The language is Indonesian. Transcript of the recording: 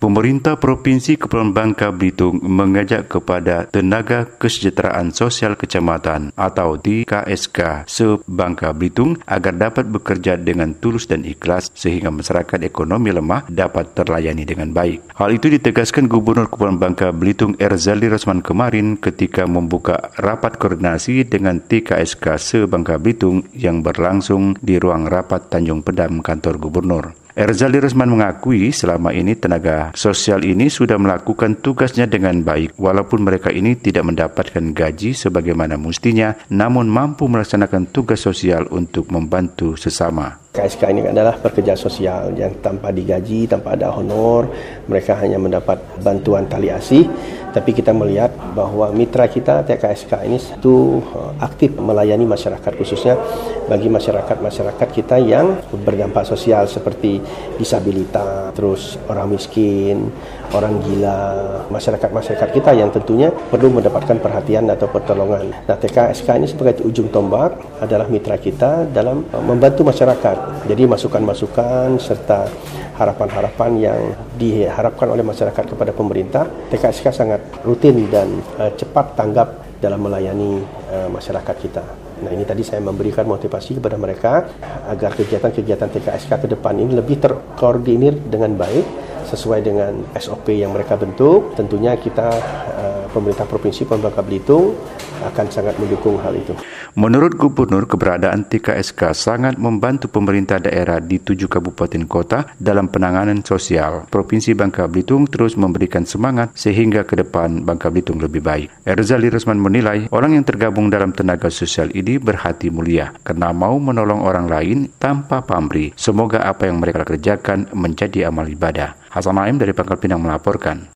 Pemerintah Provinsi Kepulauan Bangka Belitung mengajak kepada Tenaga Kesejahteraan Sosial Kecamatan atau TKSK se-Bangka Belitung agar dapat bekerja dengan tulus dan ikhlas sehingga masyarakat ekonomi lemah dapat terlayani dengan baik. Hal itu ditegaskan Gubernur Kepulauan Bangka Belitung Erzali Rosman kemarin ketika membuka rapat koordinasi dengan TKSK se-Bangka Belitung yang berlangsung di ruang rapat Tanjung Pedam kantor Gubernur. Erzali Resman mengakui selama ini tenaga sosial ini sudah melakukan tugasnya dengan baik walaupun mereka ini tidak mendapatkan gaji sebagaimana mestinya namun mampu melaksanakan tugas sosial untuk membantu sesama. KSK ini adalah pekerja sosial yang tanpa digaji, tanpa ada honor, mereka hanya mendapat bantuan tali asih. Tapi kita melihat bahwa mitra kita TKSK ini itu uh, aktif melayani masyarakat khususnya bagi masyarakat-masyarakat kita yang berdampak sosial seperti disabilitas, terus orang miskin, orang gila, masyarakat-masyarakat kita yang tentunya perlu mendapatkan perhatian atau pertolongan. Nah, TKSK ini sebagai ujung tombak adalah mitra kita dalam uh, membantu masyarakat jadi masukan-masukan serta harapan-harapan yang diharapkan oleh masyarakat kepada pemerintah, TKSK sangat rutin dan uh, cepat tanggap dalam melayani uh, masyarakat kita. Nah ini tadi saya memberikan motivasi kepada mereka agar kegiatan-kegiatan TKSK ke depan ini lebih terkoordinir dengan baik sesuai dengan SOP yang mereka bentuk. Tentunya kita uh, pemerintah provinsi Bangka Belitung akan sangat mendukung hal itu. Menurut Gubernur, keberadaan TKSK sangat membantu pemerintah daerah di tujuh kabupaten kota dalam penanganan sosial. Provinsi Bangka Belitung terus memberikan semangat sehingga ke depan Bangka Belitung lebih baik. Erzali Resman menilai orang yang tergabung dalam tenaga sosial ini berhati mulia karena mau menolong orang lain tanpa pamrih. Semoga apa yang mereka kerjakan menjadi amal ibadah. Hasan Naim dari Pangkal Pinang melaporkan.